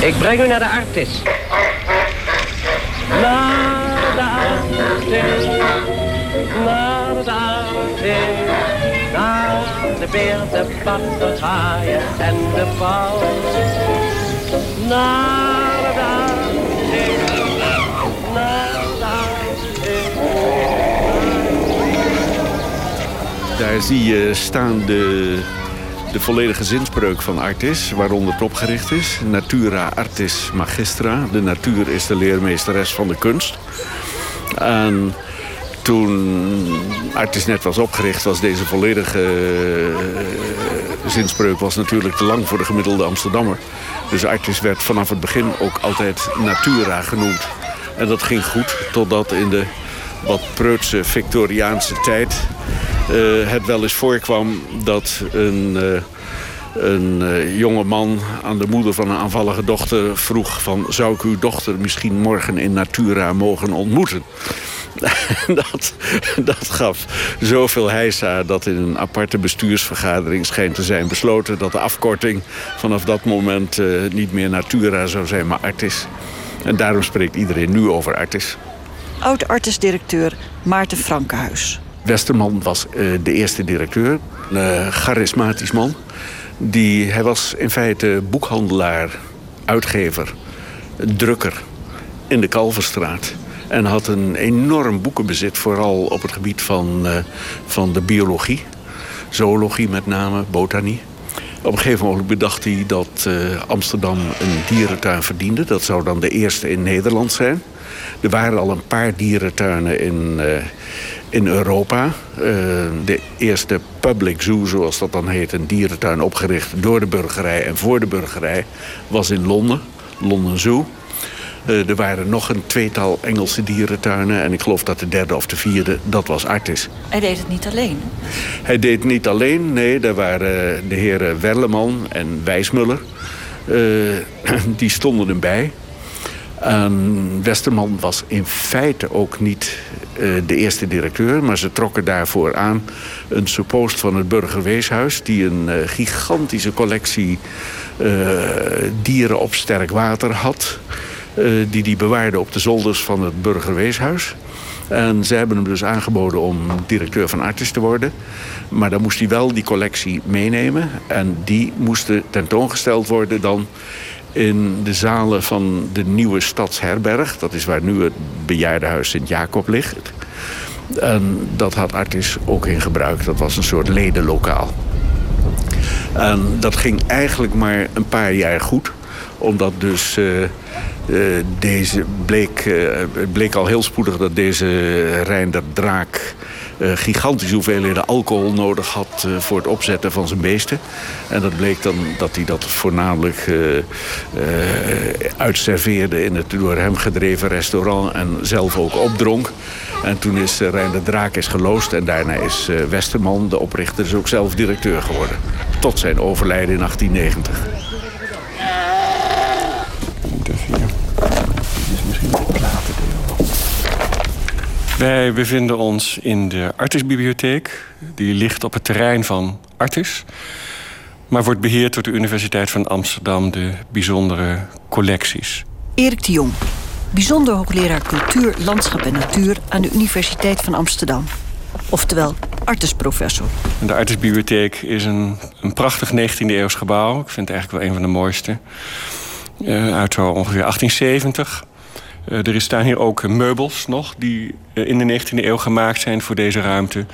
Ik breng u naar de artis. Naar de artis. Naar de artis. Naar de beer, de papegaaien en de pauw. Naar de artis. Naar de artis. Daar zie je staan de, de volledige zinspreuk van Artis, waaronder het opgericht is. Natura Artis Magistra. De natuur is de leermeesteres van de kunst. En toen Artis net was opgericht, was deze volledige eh, zinspreuk was natuurlijk te lang voor de gemiddelde Amsterdammer. Dus Artis werd vanaf het begin ook altijd Natura genoemd. En dat ging goed, totdat in de wat preutse Victoriaanse tijd het wel eens voorkwam dat een, uh, een uh, jonge man aan de moeder van een aanvallige dochter vroeg van... zou ik uw dochter misschien morgen in Natura mogen ontmoeten? dat, dat gaf zoveel heisa dat in een aparte bestuursvergadering scheen te zijn besloten... dat de afkorting vanaf dat moment niet meer Natura zou zijn, maar Artis. En daarom spreekt iedereen nu over Artis. Oud-artis-directeur Maarten Frankenhuis. Westerman was uh, de eerste directeur. Een uh, charismatisch man. Die, hij was in feite boekhandelaar, uitgever, drukker in de Kalverstraat. En had een enorm boekenbezit, vooral op het gebied van, uh, van de biologie. Zoologie met name, botanie. Op een gegeven moment bedacht hij dat Amsterdam een dierentuin verdiende. Dat zou dan de eerste in Nederland zijn. Er waren al een paar dierentuinen in, in Europa. Uh, de eerste public zoo, zoals dat dan heet, een dierentuin opgericht door de burgerij en voor de burgerij, was in Londen, London Zoo. Uh, er waren nog een tweetal Engelse dierentuinen. En ik geloof dat de derde of de vierde, dat was Artis. Hij deed het niet alleen? Hij deed het niet alleen, nee. Daar waren de heren Werleman en Wijsmuller. die stonden erbij. En Westerman was in feite ook niet de eerste directeur... maar ze trokken daarvoor aan een suppost van het Burgerweeshuis... die een uh, gigantische collectie uh, dieren op sterk water had... die die bewaarde op de zolders van het Burgerweeshuis... En ze hebben hem dus aangeboden om directeur van Artis te worden. Maar dan moest hij wel die collectie meenemen. En die moesten tentoongesteld worden dan in de zalen van de nieuwe stadsherberg. Dat is waar nu het bejaardenhuis Sint-Jacob ligt. En dat had Artis ook in gebruik. Dat was een soort ledenlokaal. En dat ging eigenlijk maar een paar jaar goed. Omdat dus uh, uh, deze bleek, het bleek al heel spoedig dat deze Reinder Draak gigantische hoeveelheden alcohol nodig had uh, voor het opzetten van zijn beesten. En dat bleek dan dat hij dat voornamelijk uh, uitserveerde in het door hem gedreven restaurant en zelf ook opdronk. En toen is Rijn de Draak is geloosd en daarna is Westerman, de oprichter, dus ook zelf directeur geworden. Tot zijn overlijden in 1890. Wij bevinden ons in de Artisbibliotheek. Die ligt op het terrein van Artis. Maar wordt beheerd door de Universiteit van Amsterdam, de bijzondere collecties. Erik de Jong, bijzonder hoogleraar cultuur, landschap en natuur aan de Universiteit van Amsterdam. Oftewel artisprofessor. De Artisbibliotheek is een, een prachtig 19e eeuws gebouw. Ik vind het eigenlijk wel een van de mooiste. Uh, uit zo ongeveer 1870. Uh, er staan hier ook meubels nog die uh, in de 19e eeuw gemaakt zijn voor deze ruimte.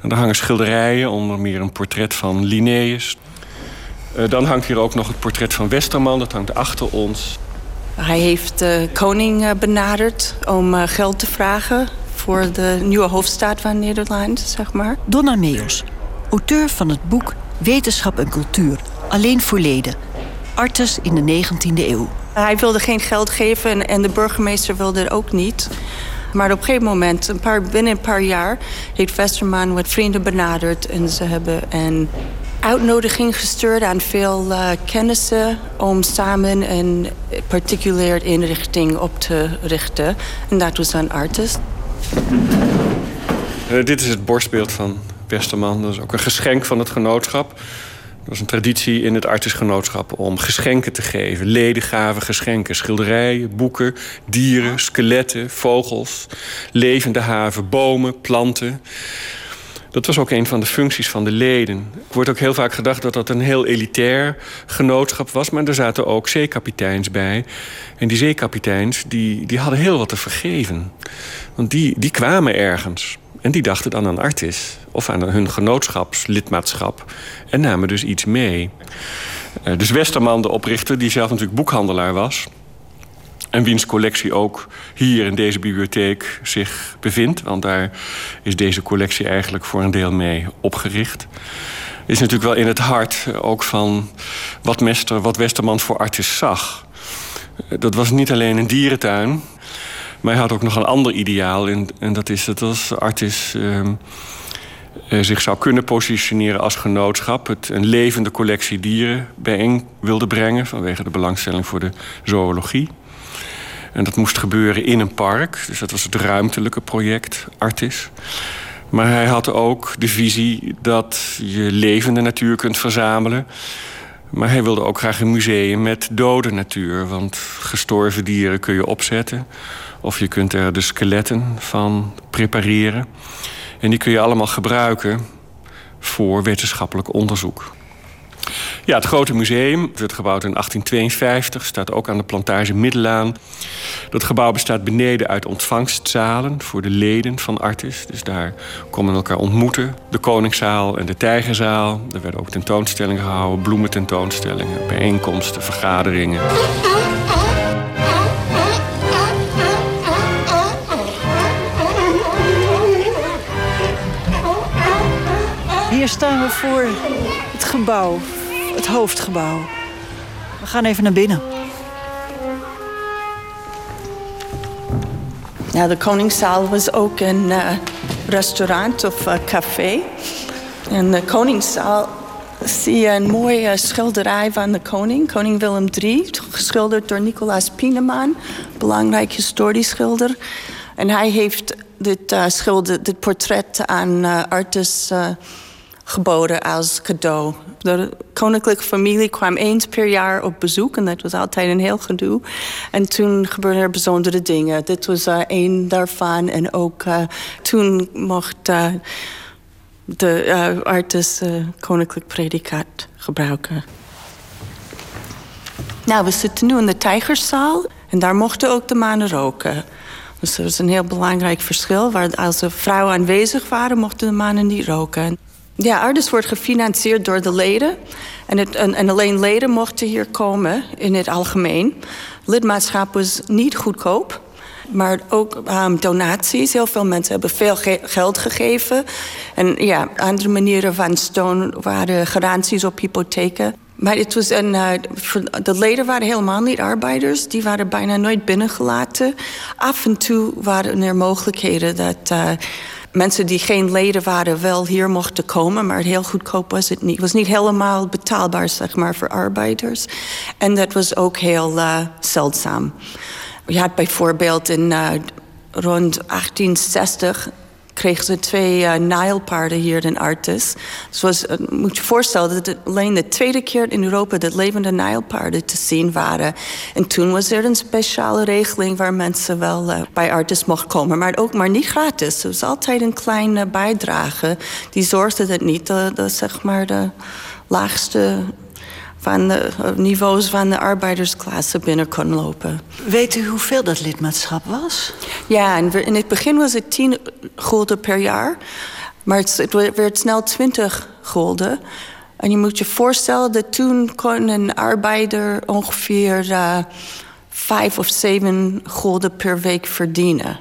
En er hangen schilderijen, onder meer een portret van Linnaeus. Uh, dan hangt hier ook nog het portret van Westerman, dat hangt achter ons. Hij heeft de koning benaderd om geld te vragen voor de nieuwe hoofdstaat van Nederland, zeg maar. Donna Meus, auteur van het boek Wetenschap en Cultuur, alleen voor leden. Artes in de 19e eeuw. Hij wilde geen geld geven en, de burgemeester wilde het ook niet. Maar op een gegeven moment, een paar, binnen een paar jaar... heeft Westerman wat vrienden benaderd... en ze hebben een uitnodiging gestuurd aan veel uh, kennissen... om samen een particulier inrichting op te richten. En dat was een artist. Uh, dit is het borstbeeld van Westerman. Dat is ook een geschenk van het genootschap. Er was een traditie in het artisgenootschap om geschenken te geven. Leden gaven geschenken. Schilderijen, boeken, dieren, skeletten, vogels, levende haven, bomen, planten. Dat was ook een van de functies van de leden. Er wordt ook heel vaak gedacht dat dat een heel elitair genootschap was... maar er zaten ook zeekapiteins bij. En die zeekapiteins die, die hadden heel wat te vergeven. Want die, die kwamen ergens. En die dachten dan aan Artis of aan hun genootschapslidmaatschap en namen dus iets mee. Uh, dus Westerman, de oprichter, die zelf natuurlijk boekhandelaar was... en wiens collectie ook hier in deze bibliotheek zich bevindt... want daar is deze collectie eigenlijk voor een deel mee opgericht... is natuurlijk wel in het hart ook van wat, Mester, wat Westerman voor Artis zag. Eh, dat was niet alleen een dierentuin... Maar hij had ook nog een ander ideaal. En, en dat is dat als Artis uh, zich zou kunnen positioneren als genootschap. Het een levende collectie dieren bijeen wilde brengen. Vanwege de belangstelling voor de zoologie. En dat moest gebeuren in een park. Dus dat was het ruimtelijke project Artis. Maar hij had ook de visie dat je levende natuur kunt verzamelen. Maar hij wilde ook graag een museum met dode natuur. Want gestorven dieren kun je opzetten. Of je kunt er de skeletten van prepareren. En die kun je allemaal gebruiken voor wetenschappelijk onderzoek. Ja, het grote museum werd gebouwd in 1852, staat ook aan de plantage Middelaan. Dat gebouw bestaat beneden uit ontvangstzalen voor de leden van Artis. Dus daar komen elkaar ontmoeten. De Koningszaal en de Tijgerzaal. Er werden ook tentoonstellingen gehouden, bloemententoonstellingen, bijeenkomsten, vergaderingen. Hier staan we voor het gebouw, het hoofdgebouw. We gaan even naar binnen. Ja, de Koningszaal was ook een uh, restaurant of uh, café. En de Koningszaal zie je een mooie schilderij van de koning, koning Willem III, geschilderd door Nicolaas Pieneman, belangrijk historisch schilder. En hij heeft dit, uh, schilder, dit portret aan artis geboden als cadeau. De koninklijke familie kwam eens per jaar op bezoek en dat was altijd een heel gedoe. En toen gebeurden er bijzondere dingen. Dit was uh, één daarvan en ook uh, toen mocht uh, de artist koninklijk predicaat gebruiken. Nou, we zitten nu in de Tijgerzaal en daar mochten ook de mannen roken. Dus dat is een heel belangrijk verschil. Waar als de vrouwen aanwezig waren, mochten de mannen niet roken. Ja, Artis wordt gefinancierd door de leden. En, het, en, en, alleen leden mochten hier komen in het algemeen. Lidmaatschap was niet goedkoop. Maar ook um, donaties. Heel veel mensen hebben veel ge geld gegeven. En ja, andere manieren van steun waren garanties op hypotheken. Maar het was een, uh, de leden waren helemaal niet arbeiders. Die waren bijna nooit binnengelaten. Af en toe waren er mogelijkheden dat... Uh, mensen die geen leden waren wel hier mochten komen, maar heel goedkoop was het niet. Het was niet helemaal betaalbaar, zeg maar, voor arbeiders. En dat was ook heel uh, zeldzaam. Je had bijvoorbeeld in uh, rond 1860 kregen ze twee uh, Nijlpaarden hier in Artis. Dus was, uh, moet je voorstellen dat het alleen de tweede keer in Europa dat levende Nijlpaarden te zien waren. En toen was er een speciale regeling waar mensen wel uh, bij Artis mochten komen, maar ook maar niet gratis. Het was altijd een kleine bijdrage. Die zorgde dat niet de zeg maar de laagste van de niveaus van de arbeidersklasse binnen kon lopen. Weet u hoeveel dat lidmaatschap was? Ja, in het begin was het 10 gulden per jaar. Maar het werd snel 20 gulden. En je moet je voorstellen dat toen kon een arbeider ongeveer uh, 5 of 7 gulden per week verdienen.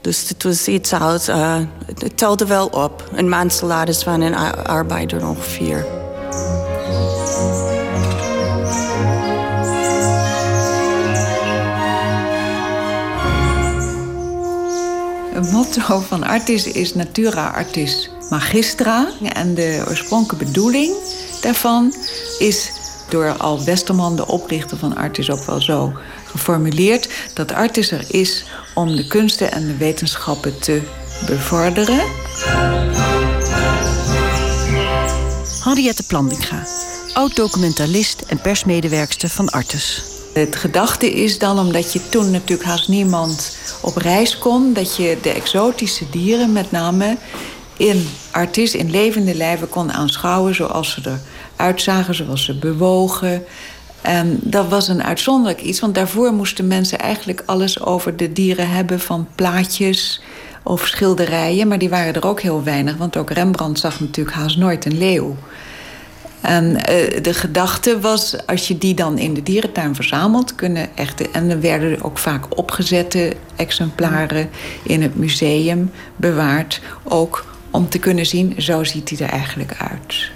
Dus het was iets als, uh, het telde wel op. Een maandsalaris van een arbeider ongeveer. Motto van Artis is Natura Artis Magistra. En de oorspronkelijke bedoeling daarvan is door Al Westerman, de oprichter van Artis, ook wel zo geformuleerd... dat Artis er is om de kunsten en de wetenschappen te bevorderen. Henriette Plandinga, oud-documentalist en persmedewerkster van Artes. Het gedachte is dan, omdat je toen natuurlijk haast niemand op reis kon, dat je de exotische dieren met name in Artis, in levende lijven kon aanschouwen zoals ze eruit zagen, zoals ze bewogen. En dat was een uitzonderlijk iets, want daarvoor moesten mensen eigenlijk alles over de dieren hebben van plaatjes of schilderijen, maar die waren er ook heel weinig, want ook Rembrandt zag natuurlijk haast nooit een leeuw. En uh, de gedachte was, als je die dan in de dierentuin verzamelt, kunnen echte. En er werden ook vaak opgezette exemplaren in het museum bewaard. Ook om te kunnen zien, zo ziet hij er eigenlijk uit.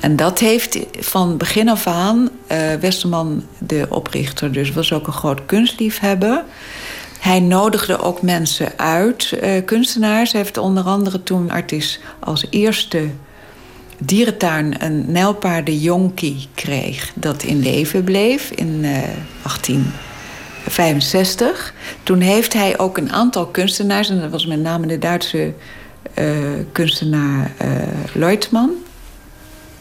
En dat heeft van begin af aan, uh, Westerman, de oprichter, dus was ook een groot kunstliefhebber. Hij nodigde ook mensen uit, uh, kunstenaars. Hij heeft onder andere toen Artis als eerste dierentuin een nijlpaardenjonkie kreeg... dat in leven bleef in uh, 1865. Toen heeft hij ook een aantal kunstenaars... en dat was met name de Duitse uh, kunstenaar uh,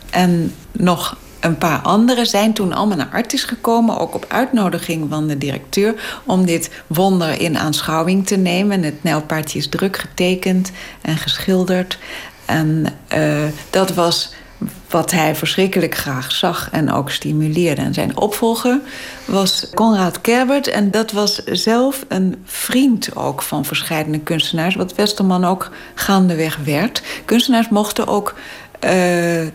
en nog een paar anderen zijn toen allemaal naar Artis gekomen... ook op uitnodiging van de directeur... om dit wonder in aanschouwing te nemen. Het nijlpaardje is druk getekend en geschilderd. En uh, dat was wat hij verschrikkelijk graag zag en ook stimuleerde. En zijn opvolger was Conrad Kerbert. En dat was zelf een vriend ook van verschillende kunstenaars. Wat Westerman ook gaandeweg werd. Kunstenaars mochten ook uh,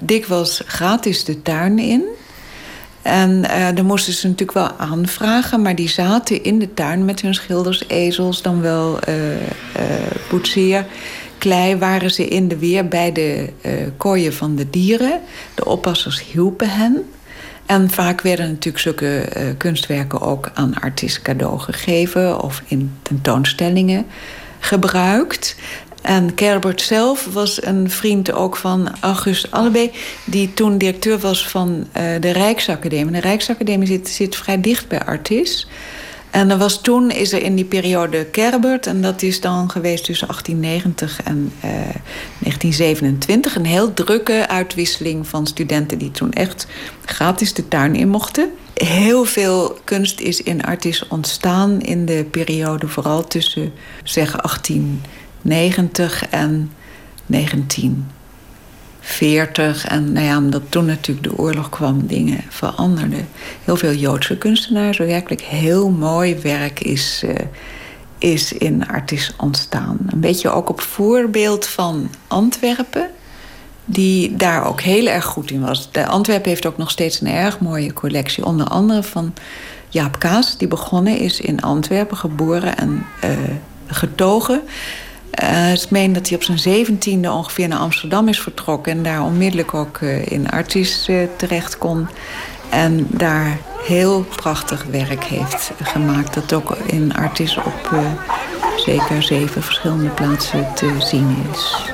dikwijls gratis de tuin in. En uh, moesten ze natuurlijk wel aanvragen, maar die zaten in de tuin met hun schilders, ezels, dan wel uh, klei waren ze in de weer bij de uh, kooien van de dieren. De oppassers hielpen hen. En vaak werden natuurlijk zulke uh, kunstwerken ook aan artiesten cadeau gegeven of in tentoonstellingen gebruikt. En Kerbert zelf was een vriend ook van August Allebee... die toen directeur was van uh, de Rijksacademie. De Rijksacademie zit, zit vrij dicht bij Artis. En er was toen, is er in die periode Kerbert... en dat is dan geweest tussen 1890 en uh, 1927... een heel drukke uitwisseling van studenten... die toen echt gratis de tuin in mochten. Heel veel kunst is in Artis ontstaan in de periode... vooral tussen, zeg, 1890 en 19... 40. En nou ja, omdat toen natuurlijk de oorlog kwam, dingen veranderden. Heel veel Joodse kunstenaars, werkelijk heel mooi werk is, uh, is in Artis ontstaan. Een beetje ook op voorbeeld van Antwerpen, die daar ook heel erg goed in was. De Antwerpen heeft ook nog steeds een erg mooie collectie, onder andere van Jaap Kaas, die begonnen is in Antwerpen, geboren en uh, getogen. Uh, ik meen dat hij op zijn zeventiende ongeveer naar Amsterdam is vertrokken... en daar onmiddellijk ook uh, in Artis uh, terecht kon. En daar heel prachtig werk heeft gemaakt... dat ook in Artis op zeker zeven verschillende plaatsen te zien is.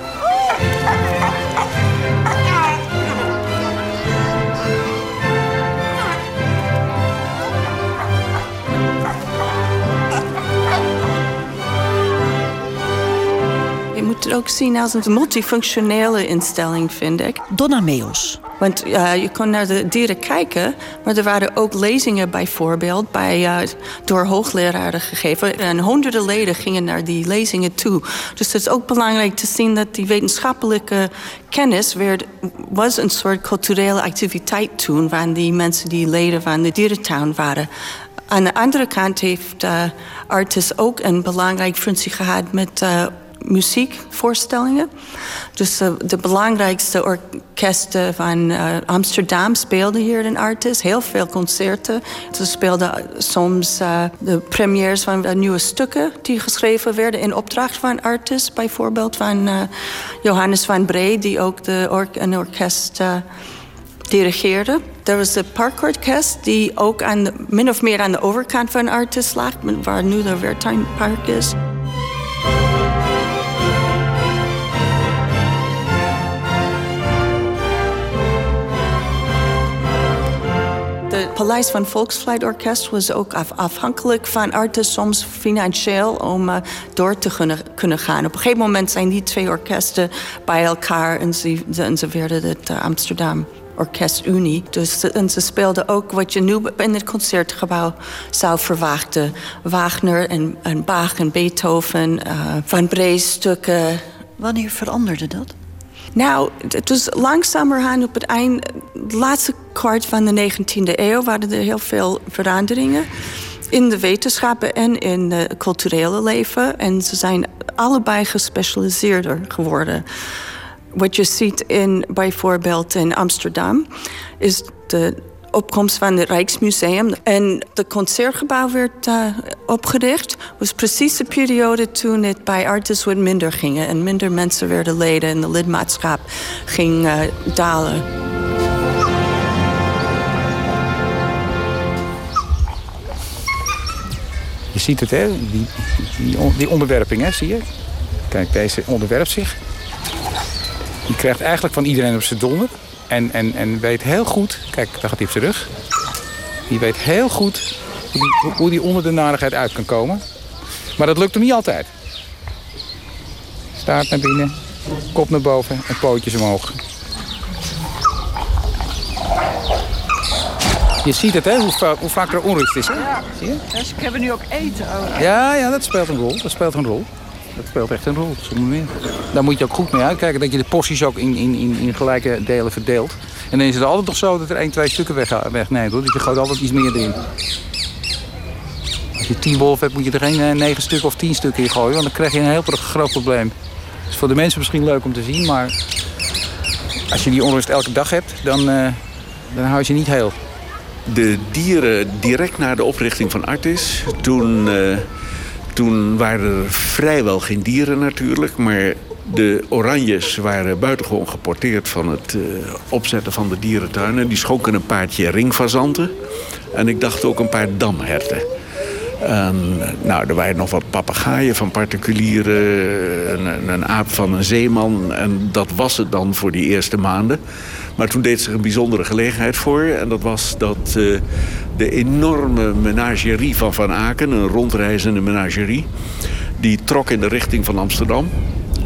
Ook zien als een multifunctionele instelling, vind ik. Donna Meos. Want uh, je kon naar de dieren kijken, maar er waren ook lezingen bijvoorbeeld bij, uh, door hoogleraren gegeven. En honderden leden gingen naar die lezingen toe. Dus het is ook belangrijk te zien dat die wetenschappelijke kennis werd, was een soort culturele activiteit toen van die mensen die leden van de dierentuin waren. Aan de andere kant heeft uh, Artis ook een belangrijke functie gehad met muziekvoorstellingen. Dus uh, de belangrijkste orkesten van uh, Amsterdam speelden hier in Artis. Heel veel concerten. Ze speelden soms uh, de premières van nieuwe stukken... die geschreven werden in opdracht van Artis. Bijvoorbeeld van Johannes van Bree... die ook de een orkest dirigeerde. Er was de parkorkest die ook aan de, min of meer aan de overkant van Artis lag... waar nu de Wertheim Park is. Paleis van Volksfluitorkest was ook af, afhankelijk van artis, soms financieel, om uh, door te kunnen, gaan. Op een gegeven moment zijn die twee orkesten bij elkaar en ze, ze werden het uh, Amsterdam Orkestunie. Dus en ze speelden ook wat je nu in het concertgebouw zou verwachten. Wagner en, en Bach en Beethoven, uh, Van Brees stukken. Wanneer veranderde dat? Nou, het was langzamerhand op het eind, laatste kwart van de 19e eeuw waren er heel veel veranderingen in de wetenschappen en in het culturele leven. En ze zijn allebei gespecialiseerder geworden. Wat je ziet in bijvoorbeeld in Amsterdam is de opkomst van het Rijksmuseum. En het concertgebouw werd uh, opgericht. was precies de periode toen het bij Artis wat minder ging. En minder mensen werden leden en de lidmaatschap ging uh, dalen. Je ziet het, hè? Die, die, die onderwerping, hè? zie je? Kijk, deze onderwerpt zich. Die krijgt eigenlijk van iedereen op zijn donder. En, en, en weet heel goed, kijk, daar gaat hij op zijn rug. Die weet heel goed hoe die, onder de narigheid uit kan komen. Maar dat lukt hem niet altijd. Staart naar binnen, kop naar boven en pootjes omhoog. Je ziet het, hè, hoe, hoe vaak er onrust is. Hè? Ja. Zie je? Dus ik heb nu ook eten ook. Ja, ja, dat speelt een rol. Dat speelt een rol. Dat speelt echt een rol, zonder meer. Daar moet je ook goed mee uitkijken, dat je de porties ook in, in, in, in gelijke delen verdeelt. En dan is het altijd nog zo dat er één, twee stukken weg, wegneemt. Dat je gooit altijd iets meer erin. Als je tien wolven hebt, moet je er geen eh, negen stukken of tien stukken in gooien. Want dan krijg je een heel groot probleem. Het is voor de mensen misschien leuk om te zien, maar als je die onrust elke dag hebt, dan, uh, dan hou je ze niet heel. De dieren direct na de oprichting van Artis, toen... Uh toen waren er vrijwel geen dieren natuurlijk, maar de oranjes waren buitengewoon geporteerd van het uh, opzetten van de dierentuinen. Die schonken een paardje ringfazanten en ik dacht ook een paar damherten. En, nou, er waren nog wat papegaaien van particulieren, een, een, aap van een zeeman. En dat was het dan voor die eerste maanden. Maar toen deed zich een bijzondere gelegenheid voor. En dat was dat uh, de enorme menagerie van Van Aken, een rondreizende menagerie... die trok in de richting van Amsterdam.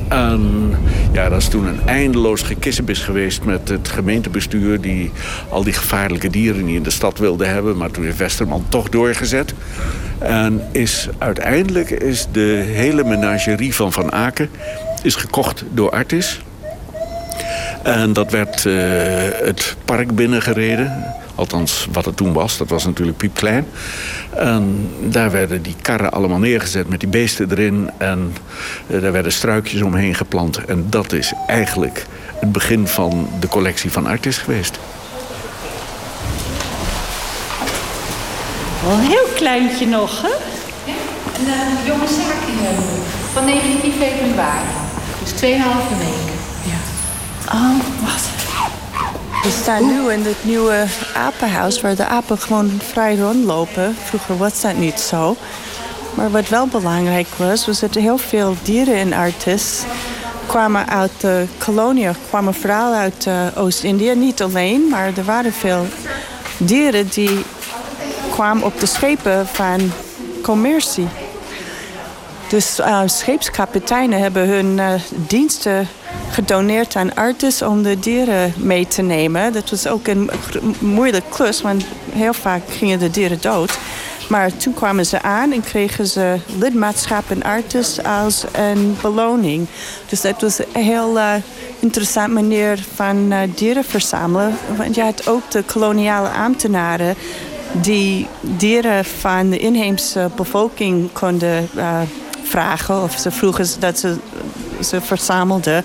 En ja, dat is toen een eindeloos gekissenbis geweest met het gemeentebestuur... die al die gevaarlijke dieren niet in de stad wilde hebben. Maar toen heeft Westerman toch doorgezet. En is, uiteindelijk is de hele menagerie van Van Aken is gekocht door Artis. En dat werd uh, het park binnengereden. Althans, wat het toen was. Dat was natuurlijk piepklein. En daar werden die karren allemaal neergezet met die beesten erin. En uh, daar werden struikjes omheen geplant. En dat is eigenlijk het begin van de collectie van Artis geweest. Wel een heel kleintje nog, hè? Ja, een uh, jonge zaken van 19 februari. Dus 2,5 weken. Ja. Oh, wat. We staan nu in het nieuwe apenhuis waar de apen gewoon vrij rondlopen. Vroeger was dat niet zo. Maar wat wel belangrijk was, was dat heel veel dieren in Artis kwamen uit de koloniën, kwamen vooral uit uh, Oost-Indië. Niet alleen, maar er waren veel dieren die kwamen op de schepen van commercie. Dus uh, scheepskapiteinen hebben hun uh, diensten gedoneerd aan Artis om de dieren mee te nemen. Dat was ook een moeilijke klus, want heel vaak gingen de dieren dood. Maar toen kwamen ze aan en kregen ze lidmaatschap in Artis als een beloning. Dus dat was een heel uh, interessant manier van dieren verzamelen. Want je had ook de koloniale ambtenaren die dieren van de inheemse bevolking konden uh, vragen. Of ze vroegen dat ze ze verzamelden.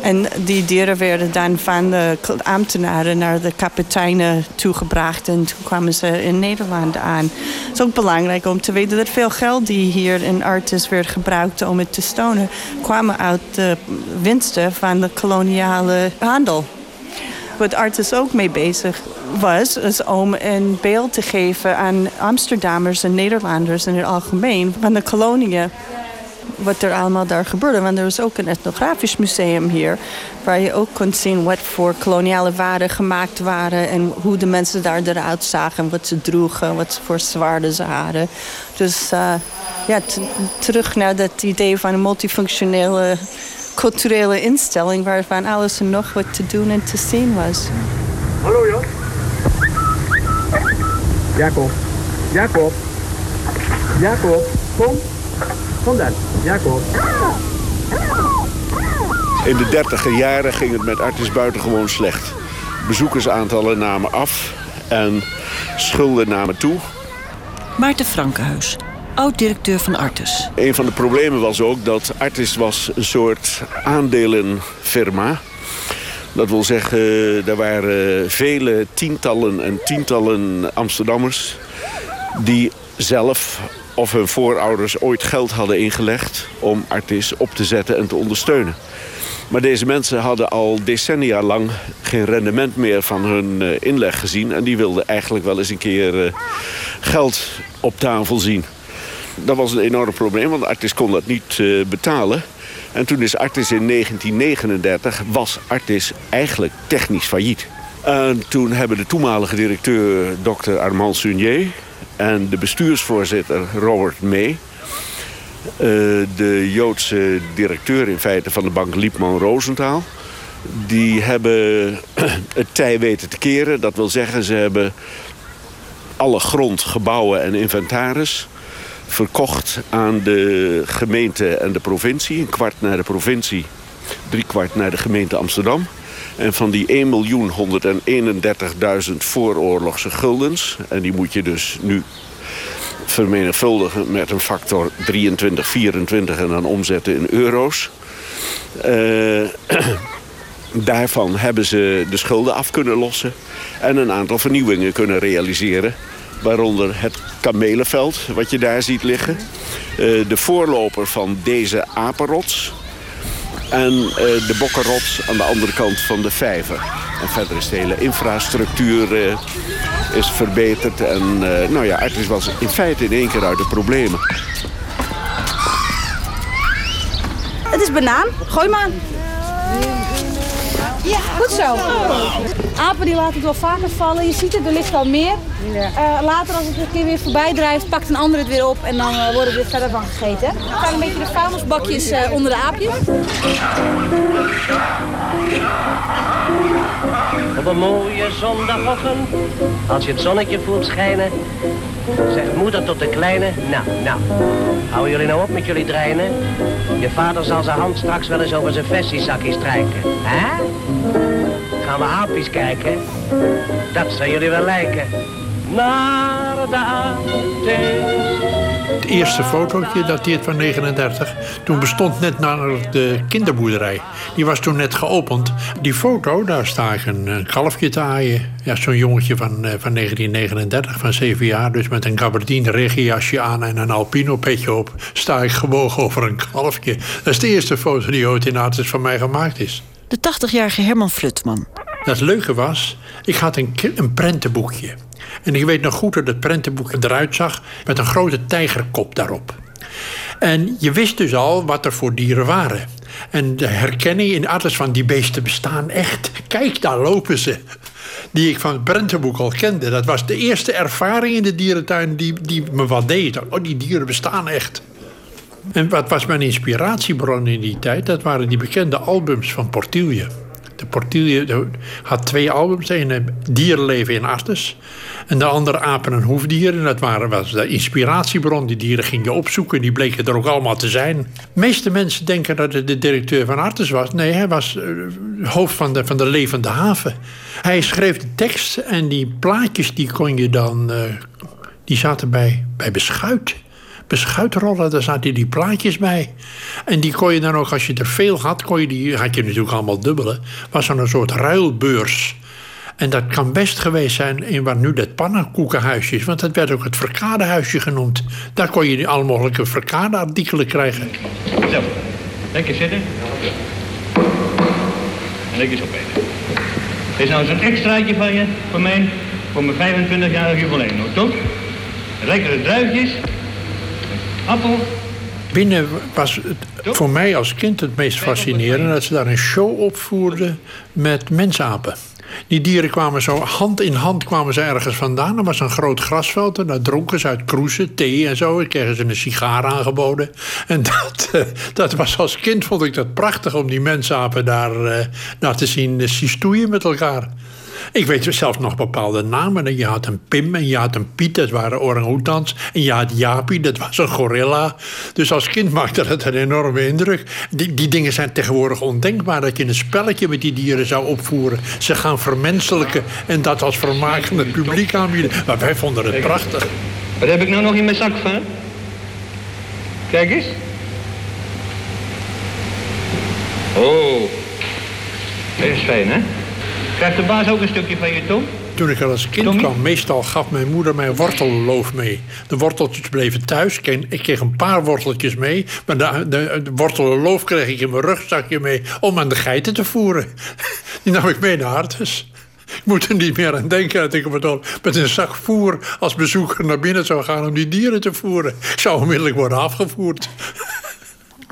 En die dieren werden dan van de ambtenaren naar de kapiteinen toegebracht. En toen kwamen ze in Nederland aan. Het is ook belangrijk om te weten dat veel geld die hier in Artis werd gebruikt om het te stonen, kwamen uit de winsten van de koloniale handel. Wat Artis ook mee bezig was, is om een beeld te geven aan Amsterdammers en Nederlanders in het algemeen van de koloniën wat er allemaal daar gebeurde. Want er was ook een etnografisch museum hier... waar je ook kon zien wat voor koloniale waren gemaakt waren... en hoe de mensen daar eruit zagen, wat ze droegen... wat voor zwaarden ze hadden. Dus uh, ja, terug naar dat idee van een multifunctionele culturele instelling... waarvan alles en nog wat te doen en te zien was. Hallo Jan. Jacob. Jacob. Jacob, kom. Kom dan, Jacob. In de dertiger jaren ging het met Artis buitengewoon slecht. Bezoekersaantallen namen af en schulden namen toe. Maarten Frankenhuis, oud-directeur van Artis. Een van de problemen was ook dat Artis was een soort aandelenfirma. Dat wil zeggen, er waren vele tientallen en tientallen Amsterdammers... die zelf of hun voorouders ooit geld hadden ingelegd om Artis op te zetten en te ondersteunen. Maar deze mensen hadden al decennia lang geen rendement meer van hun eh, inleg gezien. En die wilden eigenlijk wel eens een keer eh, geld op tafel zien. Dat was een enorm probleem, want Artis kon dat niet uh, betalen. En toen is Artis in 1939, was Artis eigenlijk technisch failliet. En toen hebben de toenmalige directeur, dokter Armand Sunier... en de bestuursvoorzitter Robert May... Uh, de Joodse directeur in feite van de bank Liepman Rosenthal... die hebben het tij weten te keren. Dat wil zeggen, ze hebben alle grond, gebouwen en inventaris verkocht aan de gemeente en de provincie. Een kwart naar de provincie, drie kwart naar de gemeente Amsterdam. En van die 1.131.000 vooroorlogse guldens... en die moet je dus nu vermenigvuldigen met een factor 23, 24... en dan omzetten in euro's. Uh, daarvan hebben ze de schulden af kunnen lossen... en een aantal vernieuwingen kunnen realiseren... Waaronder het kamelenveld, wat je daar ziet liggen. Uh, de voorloper van deze apenrots. En uh, de bokkenrots aan de andere kant van de vijver. En verder is de hele infrastructuur uh, is verbeterd. En nou ja, Artis was in feite in één keer uit de problemen. Het is banaan. Gooi maar. Ja, goed zo. Apen die laten het wel vaker vallen. Je ziet het, er ligt al meer. Uh, later als het een keer weer voorbij drijft, pakt een ander het weer op en dan uh, worden er verder van gegeten. Er staan een beetje de vuilnisbakjes uh, onder de aapjes. Op een mooie zondagochtend, als je het zonnetje voelt schijnen, zegt moeder tot de kleine, nou, nou, houden jullie nou op met jullie dreinen? Je vader zal zijn hand straks wel eens over zijn vestiezakje strijken, hè? Gaan we aapjes kijken? Dat zou jullie wel lijken. Naar de Het eerste fotootje dateert van 39. Toen bestond net naar de kinderboerderij. Die was toen net geopend. Die foto, daar sta ik een, een kalfje te aaien. Ja, zo'n jongetje van, eh, van 1939, van 7 jaar. Dus met een gabardine regenjasje aan en een alpino petje op. Sta ik gebogen over een kalfje. Dat is de eerste foto die ooit in Artis van mij gemaakt is. De 80-jarige Herman Flutman. Het leuke was, ik had een, een prentenboekje. En ik weet nog goed dat het prentenboekje eruit zag met een grote tijgerkop daarop. En je wist dus al wat er voor dieren waren. En de herkenning in alles van die beesten bestaan echt. Kijk, daar lopen ze. Die ik van het prentenboek al kende. Dat was de eerste ervaring in de dierentuin die, die me wat deed. Oh, die dieren bestaan echt. En wat was mijn inspiratiebron in die tijd? Dat waren die bekende albums van Portilje. De Portilje had twee albums. De ene Dierenleven in Artes. En de andere Apen en Hoefdieren. Dat waren, was de inspiratiebron. Die dieren ging je opzoeken. Die bleken er ook allemaal te zijn. De meeste mensen denken dat het de directeur van Artes was. Nee, hij was uh, hoofd van de, van de levende haven. Hij schreef de tekst. En die plaatjes die kon je dan... Uh, die zaten bij, bij beschuit beschuitrollen, daar zaten die plaatjes bij. En die kon je dan ook, als je er veel had, kon je die, had je natuurlijk allemaal dubbele. Was er een soort ruilbeurs. En dat kan best geweest zijn in waar nu dat pannenkoekenhuisje is. Want dat werd ook het verkadehuisje genoemd. Daar kon je alle mogelijke verkadeartikelen krijgen. Zo, lekker zitten. En lekker opeten. Dit is nou zo'n extraatje van je, voor mij, voor mijn 25-jarig jubileum, toch? Lekkere druifjes, appel, Binnen was het voor mij als kind het meest fascinerende... dat ze daar een show opvoerden met mensapen. Die dieren kwamen zo hand in hand kwamen ze ergens vandaan. Er was een groot grasveld en daar dronken ze uit kroezen, thee en zo. En kregen ze een sigaar aangeboden. En dat, eh, dat was als kind vond ik dat prachtig om die mensapen daar, eh, daar te zien uh, stoeien met elkaar. Ik weet zelfs nog bepaalde namen. Je had een Pim en je had een Piet, dat waren orang-oetans. En je had Japi, dat was een gorilla. Dus als kind maakte dat een enorme indruk. Die, die dingen zijn tegenwoordig ondenkbaar. Dat je een spelletje met die dieren zou opvoeren. Ze gaan vermenselijken en dat als vermaak aan het publiek aanbieden. Maar wij vonden het prachtig. Wat heb ik nou nog in mijn zak van? Kijk eens. Oh, dat is fijn, hè? Krijgt de baas ook een stukje van je tong? Toen ik er als kind kwam, meestal gaf mijn moeder mij wortelloof mee. De worteltjes bleven thuis. Ik kreeg een paar worteltjes mee. Maar de, de, de wortelloof kreeg ik in mijn rugzakje mee om aan de geiten te voeren. Die nam ik mee naar Artes. Ik moet er niet meer aan denken dat ik met een zak voer als bezoeker naar binnen zou gaan om die dieren te voeren. Ik zou onmiddellijk worden afgevoerd.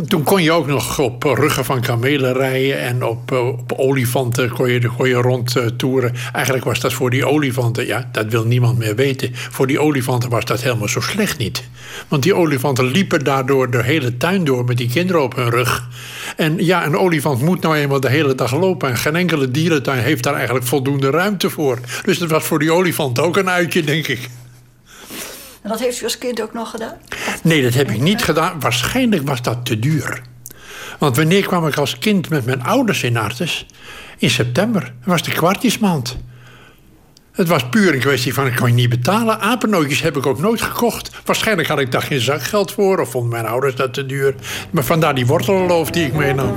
Toen kon je ook nog op ruggen van kamelen rijden en op, eh, op olifanten kon je, kon je rondtoeren. Eigenlijk was dat voor die olifanten, ja, dat wil niemand meer weten. Voor die olifanten was dat helemaal zo slecht niet. Want die olifanten liepen daardoor de hele tuin door met die kinderen op hun rug. En ja, een olifant moet nou eenmaal de hele dag lopen. En geen enkele dierentuin heeft daar eigenlijk voldoende ruimte voor. Dus dat was voor die olifant ook een uitje, denk ik. En dat heeft u als kind ook nog gedaan? Nee, dat heb ik niet gedaan. Waarschijnlijk was dat te duur. Want wanneer kwam ik als kind met mijn ouders in Artes? In september. Dat was de kwartjesmaand. Het was puur een kwestie van, ik kan je niet betalen. Apennootjes heb ik ook nooit gekocht. Waarschijnlijk had ik daar geen zakgeld voor... of vonden mijn ouders dat te duur. Maar vandaar die wortelloof die ik meenam.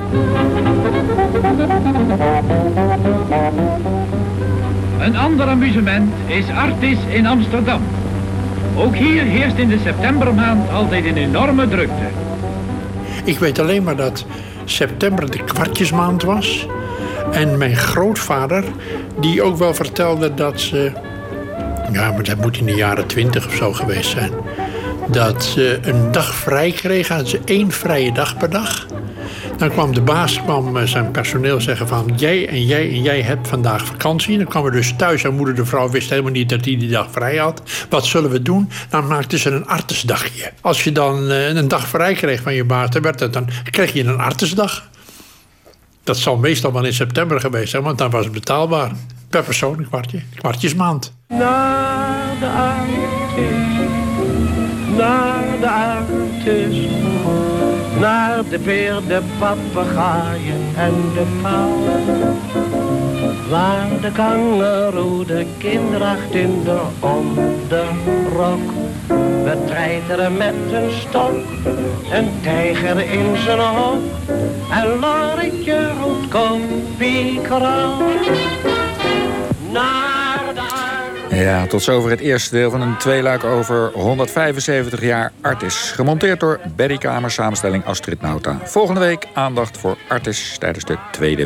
Een ander amusement is Artis in Amsterdam. Ook hier heerst in de septembermaand altijd een enorme drukte. Ik weet alleen maar dat september de kwartjesmaand was. En mijn grootvader, die ook wel vertelde dat ze... Ja, maar dat moet in de jaren twintig of zo geweest zijn. Dat ze een dag vrij kregen. Hadden ze één vrije dag per dag. Dan kwam de baas, kwam eh, zijn personeel zeggen van... jij en jij en jij hebt vandaag vakantie. Dan kwamen we dus thuis en moeder de vrouw wist helemaal niet dat hij die dag vrij had. Wat zullen we doen? Dan maakten ze een artesdagje. Als je dan eh, een dag vrij kreeg van je baas, dan, werd het dan kreeg je een artesdag. Dat zal meestal wel in september geweest zijn, want dan was het betaalbaar. Per persoon een kwartje, kwartjesmaand. Naar de Artis, naar de Artis naar de beer, de papegaaien en de pauw. Waar de kangeroe de kindracht in de onderrok. We treiteren met een stok, een tijger in zijn hok. En Loretje roept kom piekerau. Naar ja, tot zover het eerste deel van een tweeluik over 175 jaar Artis. Gemonteerd door Berry Kamer, samenstelling Astrid Nauta. Volgende week aandacht voor Artis tijdens de Tweede